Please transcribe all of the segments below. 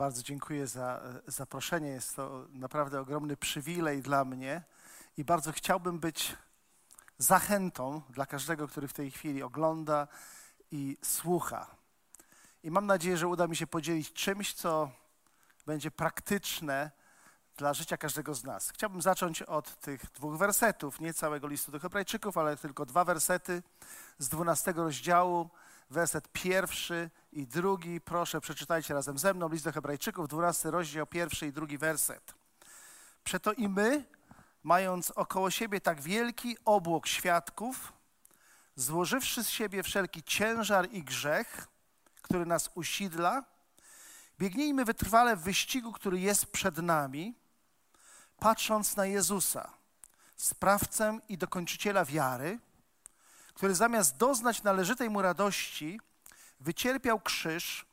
Bardzo dziękuję za e, zaproszenie. Jest to naprawdę ogromny przywilej dla mnie i bardzo chciałbym być zachętą dla każdego, który w tej chwili ogląda i słucha. I mam nadzieję, że uda mi się podzielić czymś, co będzie praktyczne dla życia każdego z nas. Chciałbym zacząć od tych dwóch wersetów, nie całego listu do Hebrajczyków, ale tylko dwa wersety z 12 rozdziału, werset pierwszy i drugi. Proszę, przeczytajcie razem ze mną list do Hebrajczyków, 12 rozdział, pierwszy i drugi werset. Przeto i my, mając około siebie tak wielki obłok świadków, złożywszy z siebie wszelki ciężar i grzech, który nas usidla, biegnijmy wytrwale w wyścigu, który jest przed nami, patrząc na Jezusa, sprawcę i dokończyciela wiary, który zamiast doznać należytej mu radości, wycierpiał krzyż,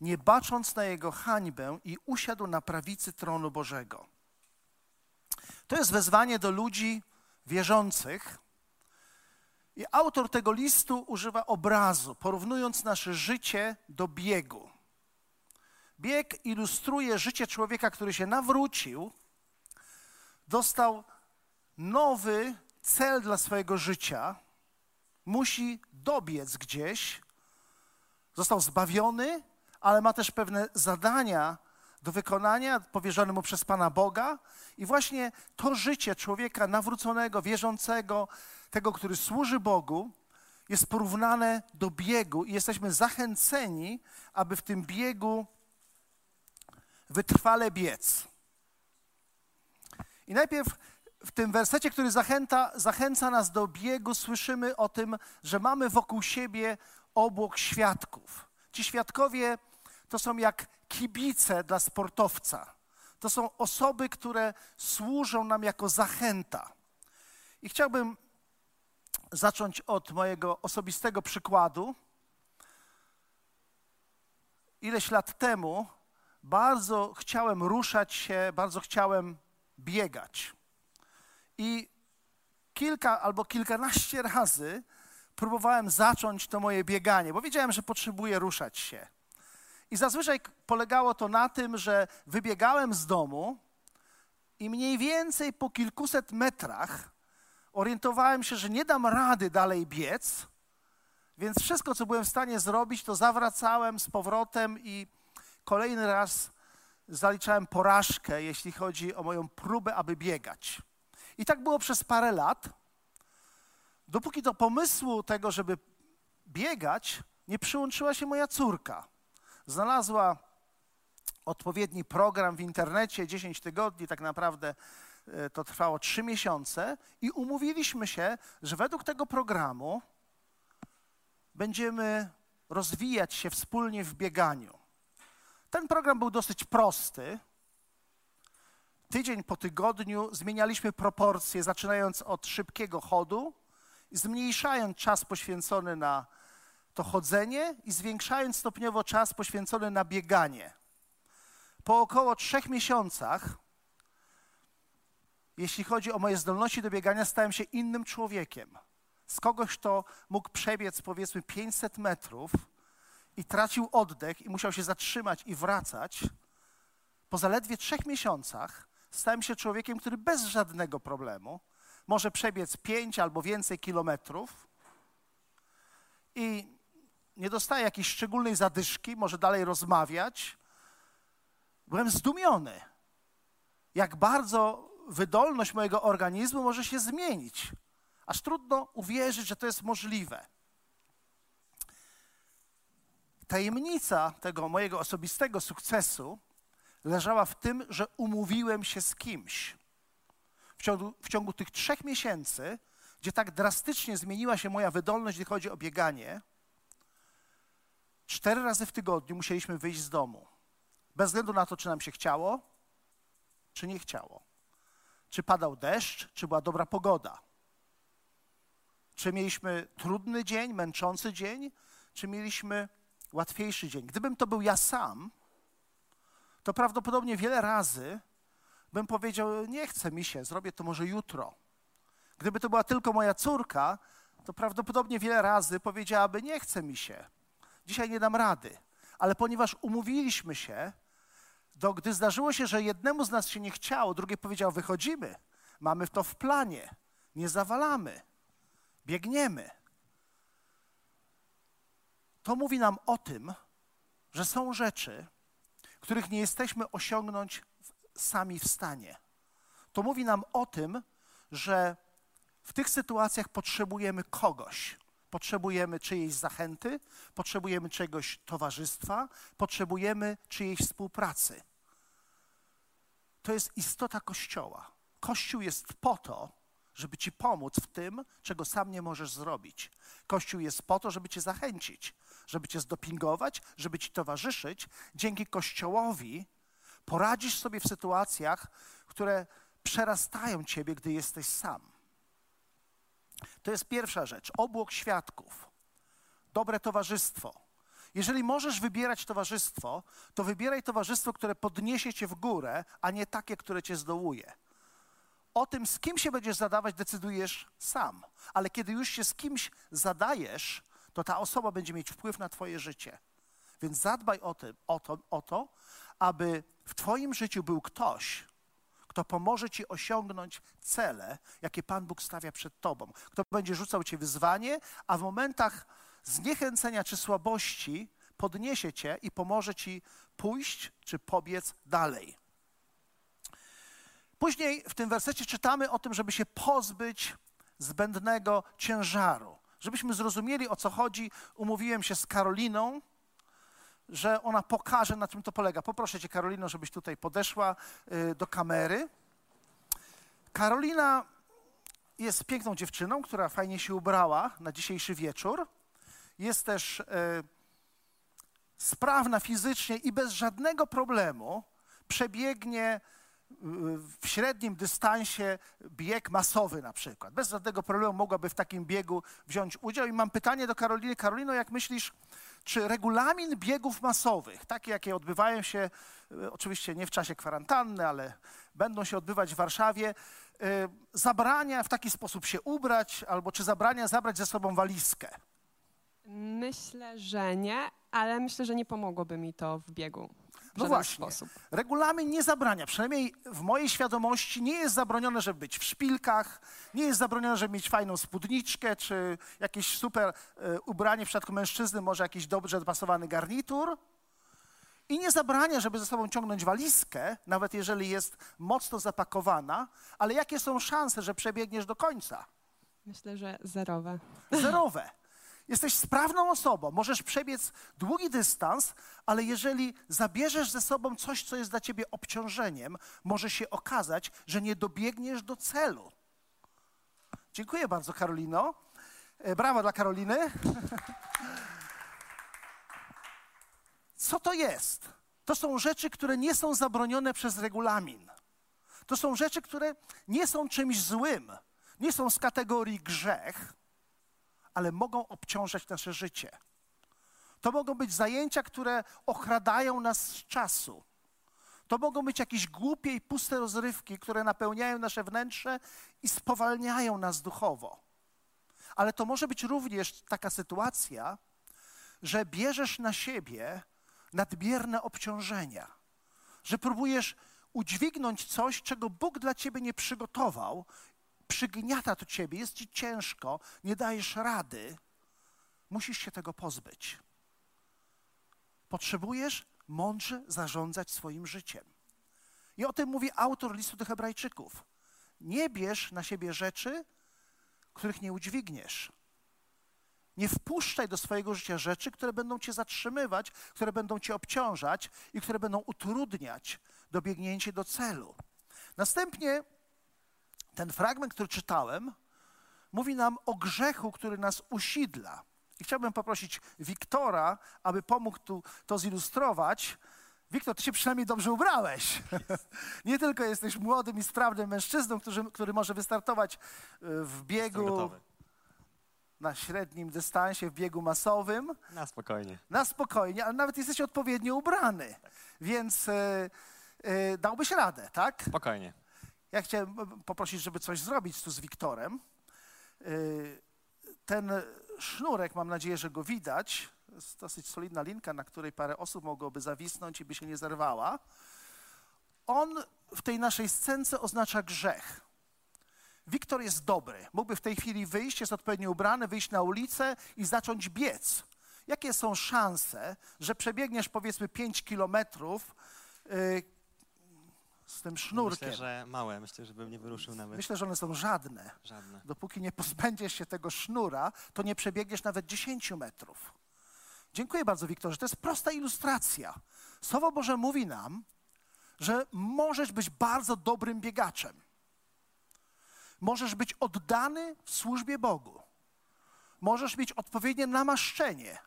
nie bacząc na jego hańbę i usiadł na prawicy tronu Bożego. To jest wezwanie do ludzi wierzących. I autor tego listu używa obrazu, porównując nasze życie do biegu. Bieg ilustruje życie człowieka, który się nawrócił, dostał nowy cel dla swojego życia, musi dobiec gdzieś, został zbawiony, ale ma też pewne zadania do wykonania powierzone mu przez Pana Boga. I właśnie to życie człowieka nawróconego, wierzącego, tego, który służy Bogu, jest porównane do biegu i jesteśmy zachęceni, aby w tym biegu wytrwale biec. I najpierw w tym wersecie, który zachęta, zachęca nas do biegu, słyszymy o tym, że mamy wokół siebie obłok świadków. Ci świadkowie to są jak kibice dla sportowca. To są osoby, które służą nam jako zachęta. I chciałbym zacząć od mojego osobistego przykładu. Ileś lat temu bardzo chciałem ruszać się, bardzo chciałem biegać. I kilka albo kilkanaście razy próbowałem zacząć to moje bieganie, bo wiedziałem, że potrzebuję ruszać się. I zazwyczaj polegało to na tym, że wybiegałem z domu i mniej więcej po kilkuset metrach orientowałem się, że nie dam rady dalej biec, więc wszystko, co byłem w stanie zrobić, to zawracałem z powrotem i kolejny raz zaliczałem porażkę, jeśli chodzi o moją próbę, aby biegać. I tak było przez parę lat, dopóki do pomysłu tego, żeby biegać, nie przyłączyła się moja córka. Znalazła odpowiedni program w internecie, 10 tygodni, tak naprawdę e, to trwało 3 miesiące, i umówiliśmy się, że według tego programu będziemy rozwijać się wspólnie w bieganiu. Ten program był dosyć prosty. Tydzień po tygodniu zmienialiśmy proporcje, zaczynając od szybkiego chodu, zmniejszając czas poświęcony na to chodzenie i zwiększając stopniowo czas poświęcony na bieganie. Po około trzech miesiącach, jeśli chodzi o moje zdolności do biegania, stałem się innym człowiekiem. Z kogoś, kto mógł przebiec powiedzmy 500 metrów, i tracił oddech i musiał się zatrzymać i wracać, po zaledwie trzech miesiącach stałem się człowiekiem, który bez żadnego problemu może przebiec pięć albo więcej kilometrów i nie dostaje jakiejś szczególnej zadyszki, może dalej rozmawiać. Byłem zdumiony, jak bardzo wydolność mojego organizmu może się zmienić. Aż trudno uwierzyć, że to jest możliwe tajemnica tego mojego osobistego sukcesu leżała w tym, że umówiłem się z kimś. W ciągu, w ciągu tych trzech miesięcy, gdzie tak drastycznie zmieniła się moja wydolność, gdy chodzi o bieganie, cztery razy w tygodniu musieliśmy wyjść z domu. Bez względu na to, czy nam się chciało, czy nie chciało. Czy padał deszcz, czy była dobra pogoda. Czy mieliśmy trudny dzień, męczący dzień, czy mieliśmy łatwiejszy dzień. Gdybym to był ja sam, to prawdopodobnie wiele razy bym powiedział: Nie chce mi się, zrobię to może jutro. Gdyby to była tylko moja córka, to prawdopodobnie wiele razy powiedziałaby: Nie chce mi się, dzisiaj nie dam rady. Ale ponieważ umówiliśmy się, to gdy zdarzyło się, że jednemu z nas się nie chciało, drugi powiedział: Wychodzimy, mamy to w planie, nie zawalamy, biegniemy. To mówi nam o tym, że są rzeczy, których nie jesteśmy osiągnąć sami w stanie. To mówi nam o tym, że w tych sytuacjach potrzebujemy kogoś. Potrzebujemy czyjejś zachęty, potrzebujemy czegoś towarzystwa, potrzebujemy czyjejś współpracy. To jest istota Kościoła. Kościół jest po to, żeby ci pomóc w tym, czego sam nie możesz zrobić. Kościół jest po to, żeby cię zachęcić, żeby cię zdopingować, żeby ci towarzyszyć. Dzięki Kościołowi poradzisz sobie w sytuacjach, które przerastają ciebie, gdy jesteś sam. To jest pierwsza rzecz. Obłok świadków. Dobre towarzystwo. Jeżeli możesz wybierać towarzystwo, to wybieraj towarzystwo, które podniesie cię w górę, a nie takie, które cię zdołuje. O tym, z kim się będziesz zadawać, decydujesz sam. Ale kiedy już się z kimś zadajesz, to ta osoba będzie mieć wpływ na Twoje życie. Więc zadbaj o, tym, o, to, o to, aby w Twoim życiu był ktoś, kto pomoże Ci osiągnąć cele, jakie Pan Bóg stawia przed Tobą. Kto będzie rzucał Ci wyzwanie, a w momentach zniechęcenia czy słabości podniesie Cię i pomoże Ci pójść czy pobiec dalej. Później w tym wersecie czytamy o tym, żeby się pozbyć zbędnego ciężaru. Żebyśmy zrozumieli, o co chodzi, umówiłem się z Karoliną, że ona pokaże, na czym to polega. Poproszę cię, Karolino, żebyś tutaj podeszła y, do kamery. Karolina jest piękną dziewczyną, która fajnie się ubrała na dzisiejszy wieczór. Jest też y, sprawna fizycznie i bez żadnego problemu przebiegnie w średnim dystansie bieg masowy na przykład. Bez żadnego problemu mogłaby w takim biegu wziąć udział. I mam pytanie do Karoliny. Karolino, jak myślisz, czy regulamin biegów masowych, takie jakie odbywają się, e, oczywiście nie w czasie kwarantanny, ale będą się odbywać w Warszawie, e, zabrania w taki sposób się ubrać, albo czy zabrania zabrać ze sobą walizkę? Myślę, że nie, ale myślę, że nie pomogłoby mi to w biegu. No właśnie. Sposób. Regulamin nie zabrania, przynajmniej w mojej świadomości nie jest zabronione, żeby być w szpilkach, nie jest zabronione, żeby mieć fajną spódniczkę, czy jakieś super y, ubranie w przypadku mężczyzny, może jakiś dobrze dopasowany garnitur. I nie zabrania, żeby ze sobą ciągnąć walizkę, nawet jeżeli jest mocno zapakowana, ale jakie są szanse, że przebiegniesz do końca? Myślę, że zerowe. Zerowe. Jesteś sprawną osobą, możesz przebiec długi dystans, ale jeżeli zabierzesz ze sobą coś, co jest dla ciebie obciążeniem, może się okazać, że nie dobiegniesz do celu. Dziękuję bardzo, Karolino. E, brawo dla Karoliny. Co to jest? To są rzeczy, które nie są zabronione przez regulamin. To są rzeczy, które nie są czymś złym, nie są z kategorii grzech ale mogą obciążać nasze życie. To mogą być zajęcia, które okradają nas z czasu. To mogą być jakieś głupie i puste rozrywki, które napełniają nasze wnętrze i spowalniają nas duchowo. Ale to może być również taka sytuacja, że bierzesz na siebie nadmierne obciążenia, że próbujesz udźwignąć coś, czego Bóg dla ciebie nie przygotował przygniata to ciebie, jest ci ciężko, nie dajesz rady, musisz się tego pozbyć. Potrzebujesz mądrze zarządzać swoim życiem. I o tym mówi autor listu do Hebrajczyków. Nie bierz na siebie rzeczy, których nie udźwigniesz. Nie wpuszczaj do swojego życia rzeczy, które będą cię zatrzymywać, które będą cię obciążać i które będą utrudniać dobiegnięcie do celu. Następnie ten fragment, który czytałem, mówi nam o grzechu, który nas usidla. I chciałbym poprosić Wiktora, aby pomógł tu to zilustrować. Wiktor, ty się przynajmniej dobrze ubrałeś. Nie tylko jesteś młodym i sprawnym mężczyzną, który, który może wystartować e, w biegu na średnim dystansie, w biegu masowym. Na spokojnie. Na spokojnie, ale nawet jesteś odpowiednio ubrany. Więc y, y, dałbyś radę, tak? Spokojnie. Ja chciałem poprosić, żeby coś zrobić tu z Wiktorem. Y, ten sznurek, mam nadzieję, że go widać. Jest dosyć solidna linka, na której parę osób mogłoby zawisnąć i by się nie zerwała. on w tej naszej scence oznacza grzech. Wiktor jest dobry. Mógłby w tej chwili wyjść, jest odpowiednio ubrany, wyjść na ulicę i zacząć biec. Jakie są szanse, że przebiegniesz powiedzmy 5 kilometrów yy, z tym sznurkiem? Myślę, że małe. Myślę, że bym nie wyruszył nawet. Myślę, że one są żadne. Żadne. Dopóki nie pozbędziesz się tego sznura, to nie przebiegniesz nawet 10 metrów. Dziękuję bardzo, Wiktorze. To jest prosta ilustracja. Słowo Boże mówi nam, że możesz być bardzo dobrym biegaczem. Możesz być oddany w służbie Bogu. Możesz mieć odpowiednie namaszczenie.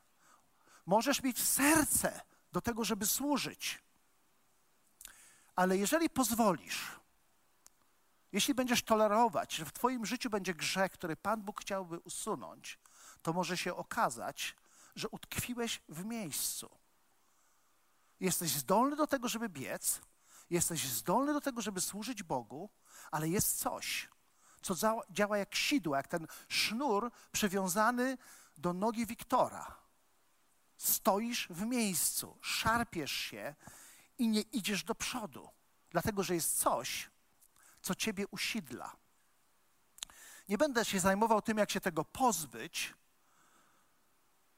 Możesz mieć serce do tego, żeby służyć. Ale jeżeli pozwolisz, jeśli będziesz tolerować, że w Twoim życiu będzie grzech, który Pan Bóg chciałby usunąć, to może się okazać, że utkwiłeś w miejscu. Jesteś zdolny do tego, żeby biec, jesteś zdolny do tego, żeby służyć Bogu, ale jest coś, co działa jak sidło, jak ten sznur przywiązany do nogi Wiktora. Stoisz w miejscu, szarpiesz się i nie idziesz do przodu, dlatego że jest coś, co ciebie usidla. Nie będę się zajmował tym, jak się tego pozbyć.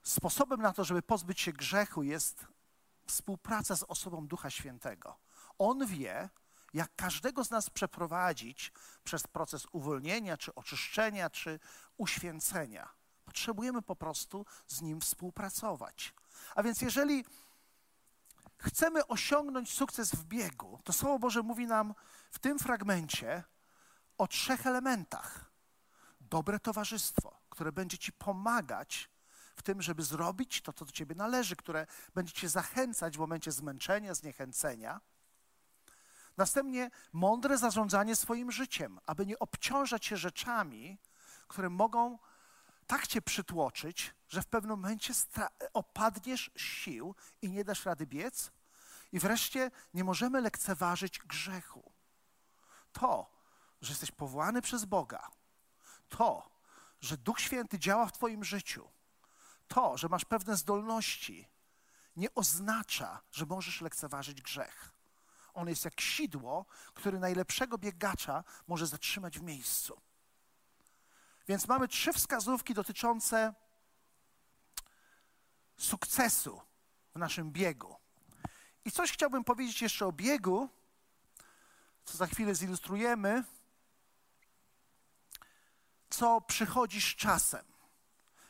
Sposobem na to, żeby pozbyć się grzechu, jest współpraca z osobą Ducha Świętego. On wie, jak każdego z nas przeprowadzić przez proces uwolnienia, czy oczyszczenia, czy uświęcenia. Potrzebujemy po prostu z nim współpracować. A więc jeżeli chcemy osiągnąć sukces w biegu, to Słowo Boże mówi nam w tym fragmencie o trzech elementach. Dobre towarzystwo, które będzie ci pomagać w tym, żeby zrobić to, co do ciebie należy, które będzie cię zachęcać w momencie zmęczenia, zniechęcenia. Następnie mądre zarządzanie swoim życiem, aby nie obciążać się rzeczami, które mogą tak cię przytłoczyć, że w pewnym momencie opadniesz sił i nie dasz rady biec. I wreszcie nie możemy lekceważyć grzechu. To, że jesteś powołany przez Boga, to, że Duch Święty działa w Twoim życiu, to, że masz pewne zdolności, nie oznacza, że możesz lekceważyć grzech. On jest jak sidło, który najlepszego biegacza może zatrzymać w miejscu. Więc mamy trzy wskazówki dotyczące sukcesu w naszym biegu. I coś chciałbym powiedzieć jeszcze o biegu, co za chwilę zilustrujemy, co przychodzi z czasem.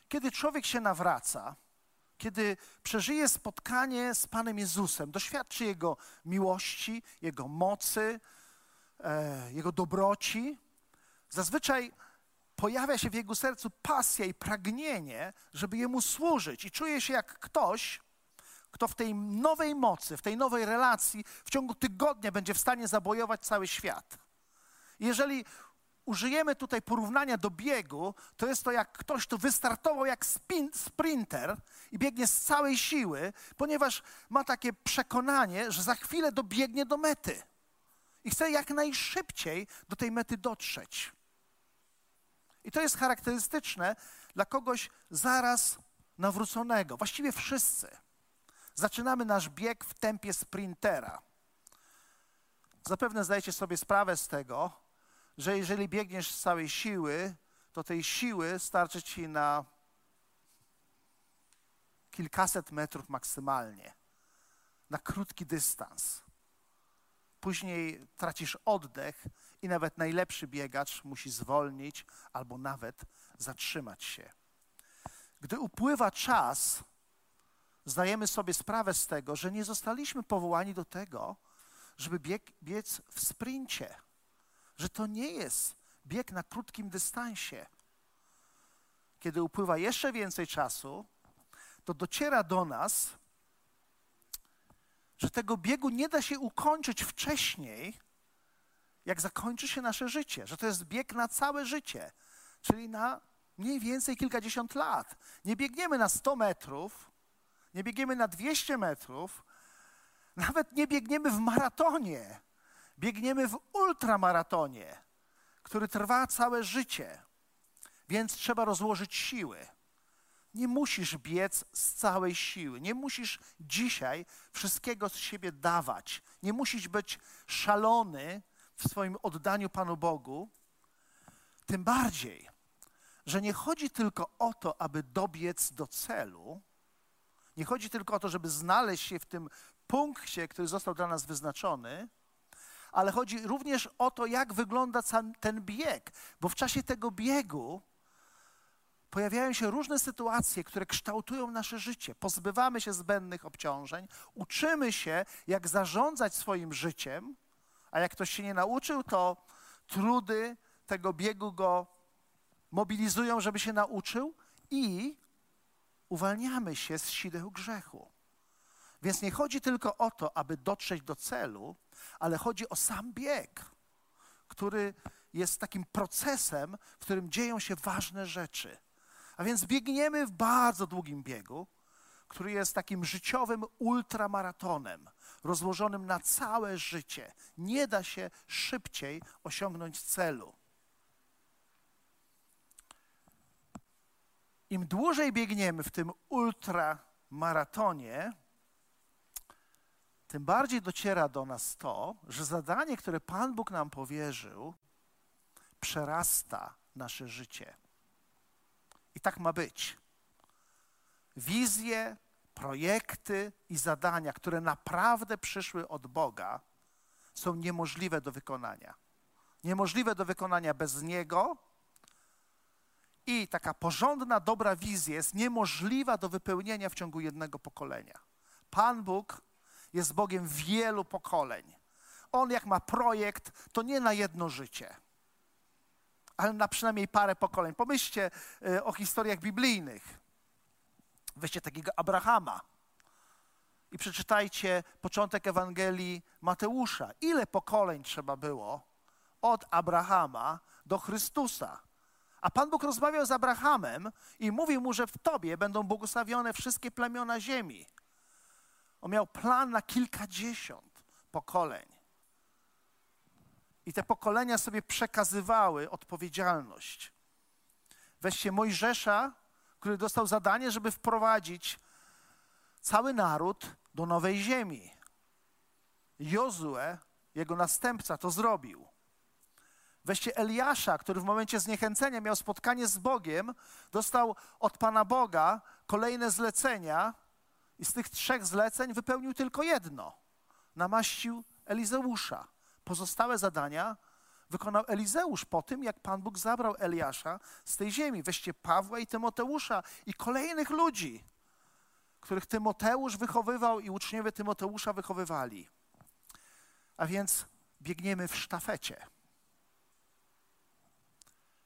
Kiedy człowiek się nawraca, kiedy przeżyje spotkanie z Panem Jezusem, doświadczy Jego miłości, Jego mocy, e, Jego dobroci, zazwyczaj pojawia się w jego sercu pasja i pragnienie, żeby Jemu służyć i czuje się jak ktoś, kto w tej nowej mocy, w tej nowej relacji w ciągu tygodnia będzie w stanie zabojować cały świat. Jeżeli użyjemy tutaj porównania do biegu, to jest to jak ktoś, kto wystartował jak spin, sprinter i biegnie z całej siły, ponieważ ma takie przekonanie, że za chwilę dobiegnie do mety i chce jak najszybciej do tej mety dotrzeć. I to jest charakterystyczne dla kogoś zaraz nawróconego. Właściwie wszyscy. Zaczynamy nasz bieg w tempie sprintera. Zapewne zdajecie sobie sprawę z tego, że jeżeli biegniesz z całej siły, to tej siły starczy ci na kilkaset metrów maksymalnie, na krótki dystans. Później tracisz oddech i nawet najlepszy biegacz musi zwolnić albo nawet zatrzymać się. Gdy upływa czas, zdajemy sobie sprawę z tego, że nie zostaliśmy powołani do tego, żeby bieg, biec w sprincie, że to nie jest bieg na krótkim dystansie. Kiedy upływa jeszcze więcej czasu, to dociera do nas, że tego biegu nie da się ukończyć wcześniej, jak zakończy się nasze życie, że to jest bieg na całe życie, czyli na mniej więcej kilkadziesiąt lat. Nie biegniemy na 100 metrów, nie biegniemy na 200 metrów, nawet nie biegniemy w maratonie. Biegniemy w ultramaratonie, który trwa całe życie. Więc trzeba rozłożyć siły. Nie musisz biec z całej siły. Nie musisz dzisiaj wszystkiego z siebie dawać. Nie musisz być szalony w swoim oddaniu Panu Bogu. Tym bardziej, że nie chodzi tylko o to, aby dobiec do celu. Nie chodzi tylko o to, żeby znaleźć się w tym punkcie, który został dla nas wyznaczony, ale chodzi również o to, jak wygląda ten bieg, bo w czasie tego biegu pojawiają się różne sytuacje, które kształtują nasze życie. Pozbywamy się zbędnych obciążeń, uczymy się, jak zarządzać swoim życiem, a jak ktoś się nie nauczył, to trudy tego biegu go mobilizują, żeby się nauczył i uwalniamy się z sideł grzechu. Więc nie chodzi tylko o to, aby dotrzeć do celu, ale chodzi o sam bieg, który jest takim procesem, w którym dzieją się ważne rzeczy. A więc biegniemy w bardzo długim biegu, który jest takim życiowym ultramaratonem, rozłożonym na całe życie. Nie da się szybciej osiągnąć celu. Im dłużej biegniemy w tym ultramaratonie, tym bardziej dociera do nas to, że zadanie, które Pan Bóg nam powierzył, przerasta nasze życie. I tak ma być. Wizje, projekty i zadania, które naprawdę przyszły od Boga, są niemożliwe do wykonania. Niemożliwe do wykonania bez Niego. I taka porządna, dobra wizja jest niemożliwa do wypełnienia w ciągu jednego pokolenia. Pan Bóg jest Bogiem wielu pokoleń. On, jak ma projekt, to nie na jedno życie ale na przynajmniej parę pokoleń. Pomyślcie e, o historiach biblijnych. Weźcie takiego Abrahama i przeczytajcie początek Ewangelii Mateusza. Ile pokoleń trzeba było od Abrahama do Chrystusa? A Pan Bóg rozmawiał z Abrahamem i mówił mu, że w tobie będą błogosławione wszystkie plemiona ziemi. On miał plan na kilkadziesiąt pokoleń. I te pokolenia sobie przekazywały odpowiedzialność. Weźcie Mojżesza, który dostał zadanie, żeby wprowadzić cały naród do nowej ziemi. Jozue, jego następca, to zrobił. Weźcie Eliasza, który w momencie zniechęcenia miał spotkanie z Bogiem, dostał od Pana Boga kolejne zlecenia i z tych trzech zleceń wypełnił tylko jedno. Namaścił Elizeusza. Pozostałe zadania wykonał Elizeusz po tym, jak Pan Bóg zabrał Eliasza z tej ziemi. Weźcie Pawła i Tymoteusza i kolejnych ludzi, których Tymoteusz wychowywał i uczniowie Tymoteusza wychowywali. A więc biegniemy w sztafecie.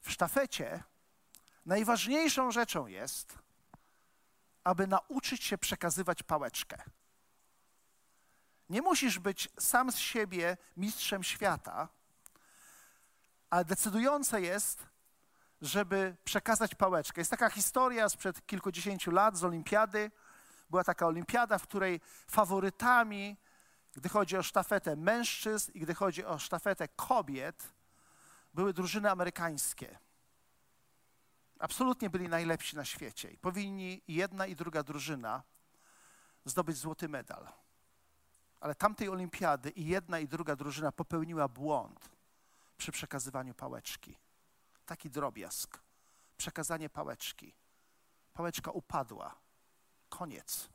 W sztafecie najważniejszą rzeczą jest, aby nauczyć się przekazywać pałeczkę. Nie musisz być sam z siebie mistrzem świata, ale decydujące jest, żeby przekazać pałeczkę. Jest taka historia sprzed kilkudziesięciu lat z olimpiady. Była taka olimpiada, w której faworytami, gdy chodzi o sztafetę mężczyzn i gdy chodzi o sztafetę kobiet, były drużyny amerykańskie. Absolutnie byli najlepsi na świecie i powinni jedna i druga drużyna zdobyć złoty medal ale tamtej olimpiady i jedna i druga drużyna popełniła błąd przy przekazywaniu pałeczki. Taki drobiazg. Przekazanie pałeczki. Pałeczka upadła. Koniec.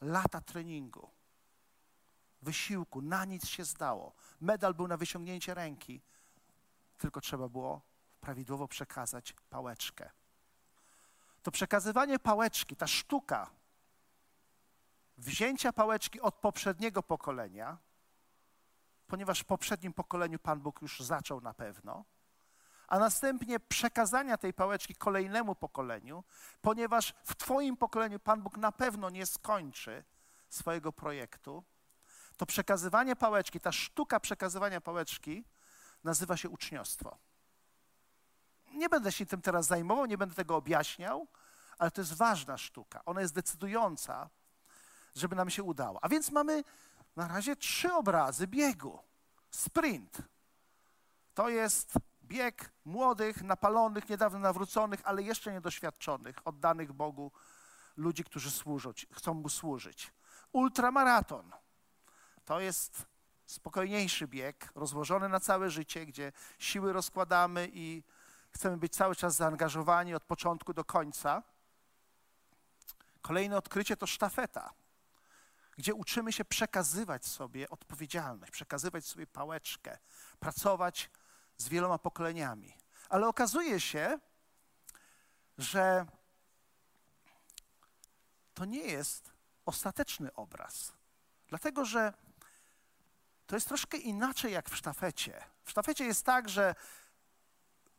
Lata treningu, wysiłku, na nic się zdało. Medal był na wyciągnięcie ręki, tylko trzeba było prawidłowo przekazać pałeczkę. To przekazywanie pałeczki, ta sztuka wzięcia pałeczki od poprzedniego pokolenia, ponieważ w poprzednim pokoleniu Pan Bóg już zaczął na pewno, a następnie przekazania tej pałeczki kolejnemu pokoleniu, ponieważ w Twoim pokoleniu Pan Bóg na pewno nie skończy swojego projektu, to przekazywanie pałeczki, ta sztuka przekazywania pałeczki nazywa się uczniostwo. Nie będę się tym teraz zajmował, nie będę tego objaśniał, ale to jest ważna sztuka. Ona jest decydująca żeby nam się udało. A więc mamy na razie trzy obrazy biegu. Sprint to jest Bieg młodych, napalonych, niedawno nawróconych, ale jeszcze niedoświadczonych, oddanych Bogu ludzi, którzy służą, chcą Mu służyć. Ultramaraton to jest spokojniejszy bieg, rozłożony na całe życie, gdzie siły rozkładamy i chcemy być cały czas zaangażowani od początku do końca. Kolejne odkrycie to sztafeta, gdzie uczymy się przekazywać sobie odpowiedzialność, przekazywać sobie pałeczkę, pracować z wieloma pokoleniami. Ale okazuje się, że to nie jest ostateczny obraz. Dlatego, że to jest troszkę inaczej jak w sztafecie. W sztafecie jest tak, że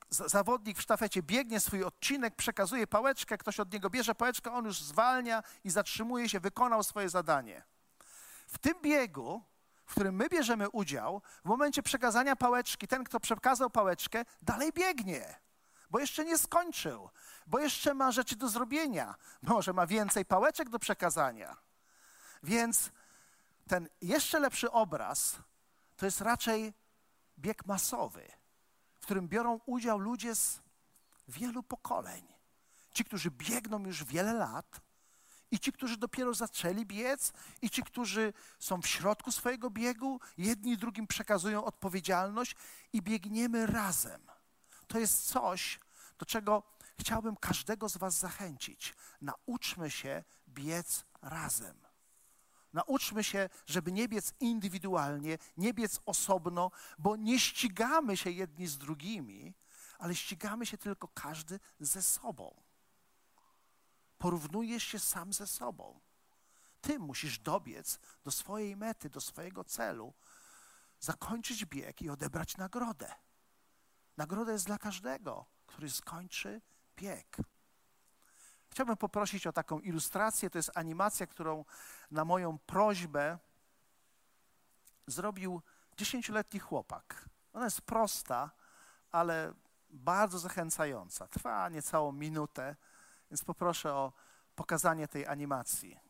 zawodnik w sztafecie biegnie swój odcinek, przekazuje pałeczkę, ktoś od niego bierze pałeczkę, on już zwalnia i zatrzymuje się, wykonał swoje zadanie. W tym biegu, w którym my bierzemy udział, w momencie przekazania pałeczki, ten, kto przekazał pałeczkę, dalej biegnie, bo jeszcze nie skończył, bo jeszcze ma rzeczy do zrobienia, może ma więcej pałeczek do przekazania. Więc ten jeszcze lepszy obraz to jest raczej bieg masowy, którym biorą udział ludzie z wielu pokoleń. Ci, którzy biegną już wiele lat, i ci, którzy dopiero zaczęli biec, i ci, którzy są w środku swojego biegu, jedni drugim przekazują odpowiedzialność i biegniemy razem. To jest coś, do czego chciałbym każdego z Was zachęcić. Nauczmy się biec razem. Nauczmy się, żeby nie biec indywidualnie, nie biec osobno, bo nie ścigamy się jedni z drugimi, ale ścigamy się tylko każdy ze sobą. Porównujesz się sam ze sobą. Ty musisz dobiec do swojej mety, do swojego celu, zakończyć bieg i odebrać nagrodę. Nagroda jest dla każdego, który skończy bieg. Chciałbym poprosić o taką ilustrację. To jest animacja, którą na moją prośbę zrobił dziesięcioletni chłopak. Ona jest prosta, ale bardzo zachęcająca. Trwa niecałą minutę, więc poproszę o pokazanie tej animacji.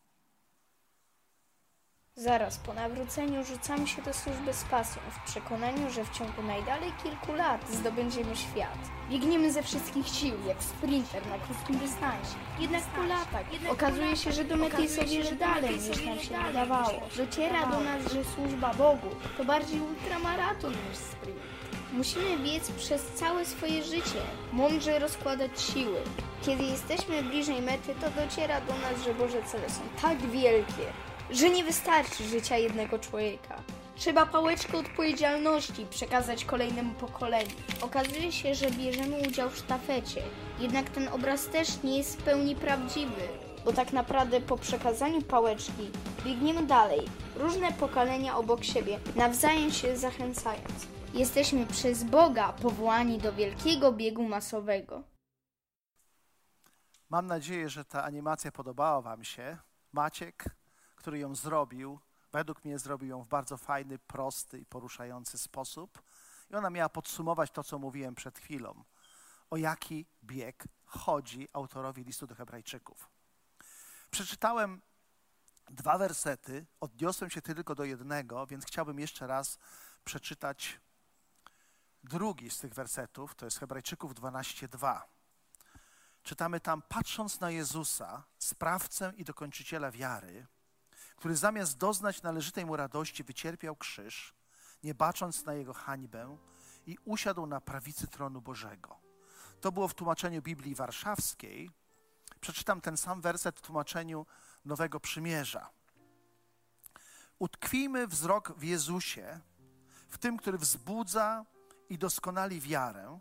Zaraz po nawróceniu rzucamy się do służby z pasją, w przekonaniu, że w ciągu najdalej kilku lat zdobędziemy świat. Biegniemy ze wszystkich sił, jak sprinter na krótkim dystansie. Jednak po latach okazuje się, że do mety jest o wiele dalej niż nam się wydawało. Dociera do nas, że służba Bogu to bardziej ultramaraton niż sprint. Musimy biec przez całe swoje życie, mądrze rozkładać siły. Kiedy jesteśmy bliżej mety, to dociera do nas, że Boże cele są tak wielkie, że nie wystarczy życia jednego człowieka. Trzeba pałeczkę odpowiedzialności przekazać kolejnemu pokoleniu. Okazuje się, że bierzemy udział w sztafecie, jednak ten obraz też nie jest w pełni prawdziwy, bo tak naprawdę po przekazaniu pałeczki biegniemy dalej, różne pokolenia obok siebie, nawzajem się zachęcając. Jesteśmy przez Boga powołani do wielkiego biegu masowego. Mam nadzieję, że ta animacja podobała Wam się. Maciek, który ją zrobił, według mnie zrobił ją w bardzo fajny, prosty i poruszający sposób. I ona miała podsumować to, co mówiłem przed chwilą. O jaki bieg chodzi autorowi listu do Hebrajczyków. Przeczytałem dwa wersety, odniosłem się tylko do jednego, więc chciałbym jeszcze raz przeczytać drugi z tych wersetów, to jest Hebrajczyków 12:2. Czytamy tam, patrząc na Jezusa, sprawcę i dokończyciela wiary, który zamiast doznać należytej mu radości, wycierpiał krzyż, nie bacząc na jego hańbę i usiadł na prawicy tronu Bożego. To było w tłumaczeniu Biblii Warszawskiej. Przeczytam ten sam werset w tłumaczeniu Nowego Przymierza. Utkwijmy wzrok w Jezusie, w tym, który wzbudza i doskonali wiarę,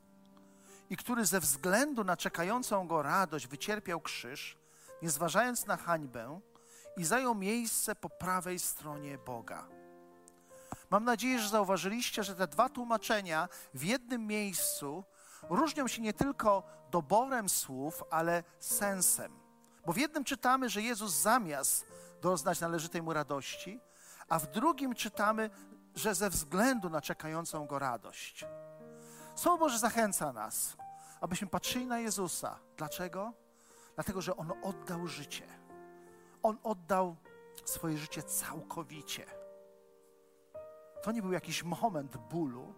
i który ze względu na czekającą go radość wycierpiał krzyż, nie zważając na hańbę, i zajął miejsce po prawej stronie Boga. Mam nadzieję, że zauważyliście, że te dwa tłumaczenia w jednym miejscu różnią się nie tylko doborem słów, ale sensem. Bo w jednym czytamy, że Jezus zamiast doznać należytej mu radości, a w drugim czytamy, że ze względu na czekającą go radość. Słowo Boże zachęca nas, abyśmy patrzyli na Jezusa. Dlaczego? Dlatego, że On oddał życie. On oddał swoje życie całkowicie. To nie był jakiś moment bólu,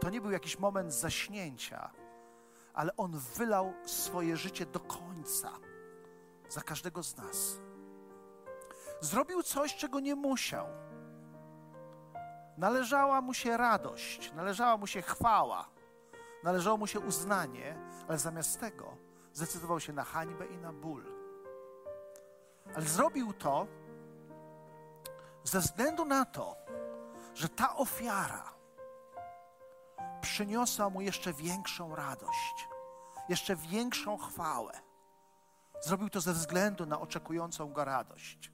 to nie był jakiś moment zaśnięcia, ale On wylał swoje życie do końca za każdego z nas. Zrobił coś, czego nie musiał. Należała mu się radość, należała mu się chwała, należało mu się uznanie, ale zamiast tego zdecydował się na hańbę i na ból. Ale zrobił to ze względu na to, że ta ofiara przyniosła mu jeszcze większą radość, jeszcze większą chwałę. Zrobił to ze względu na oczekującą go radość.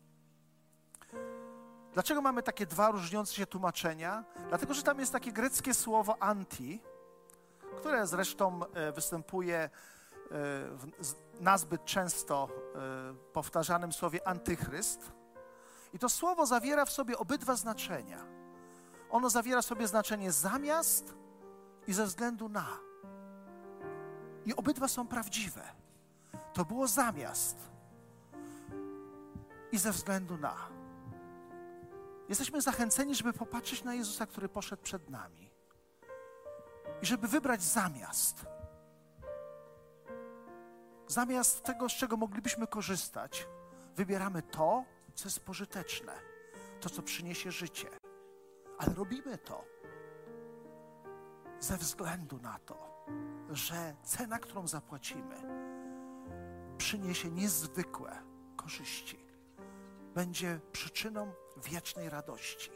Dlaczego mamy takie dwa różniące się tłumaczenia? Dlatego, że tam jest takie greckie słowo anti, które zresztą e, występuje e, w nazbyt często e, powtarzanym słowie antychryst. I to słowo zawiera w sobie obydwa znaczenia. Ono zawiera w sobie znaczenie zamiast i ze względu na. I obydwa są prawdziwe. To było zamiast i ze względu na. Jesteśmy zachęceni, żeby popatrzeć na Jezusa, który poszedł przed nami i żeby wybrać zamiast. Zamiast tego, z czego moglibyśmy korzystać, wybieramy to, co jest pożyteczne, to, co przyniesie życie. Ale robimy to ze względu na to, że cena, którą zapłacimy, przyniesie niezwykłe korzyści. Będzie przyczyną wiecznej radości.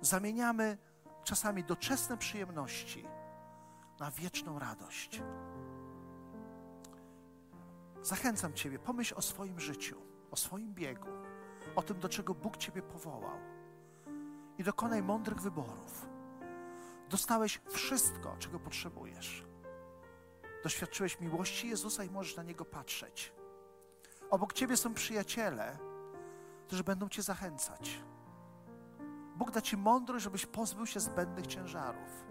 Zamieniamy czasami doczesne przyjemności na wieczną radość. Zachęcam Ciebie, pomyśl o swoim życiu, o swoim biegu, o tym, do czego Bóg Ciebie powołał i dokonaj mądrych wyborów. Dostałeś wszystko, czego potrzebujesz. Doświadczyłeś miłości Jezusa i możesz na Niego patrzeć. Obok Ciebie są przyjaciele, którzy będą Cię zachęcać. Bóg da Ci mądrość, żebyś pozbył się zbędnych ciężarów.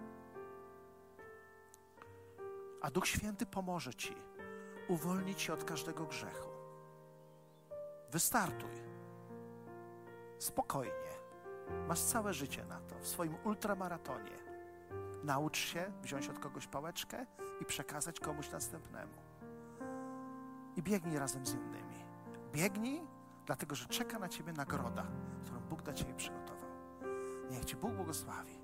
A Duch Święty pomoże Ci uwolnić się od każdego grzechu. Wystartuj. Spokojnie. Masz całe życie na to, w swoim ultramaratonie. Naucz się wziąć od kogoś pałeczkę i przekazać komuś następnemu. I biegnij razem z innymi. Biegnij, dlatego że czeka na ciebie nagroda, którą Bóg dla ciebie przygotował. Niech ci Bóg błogosławi.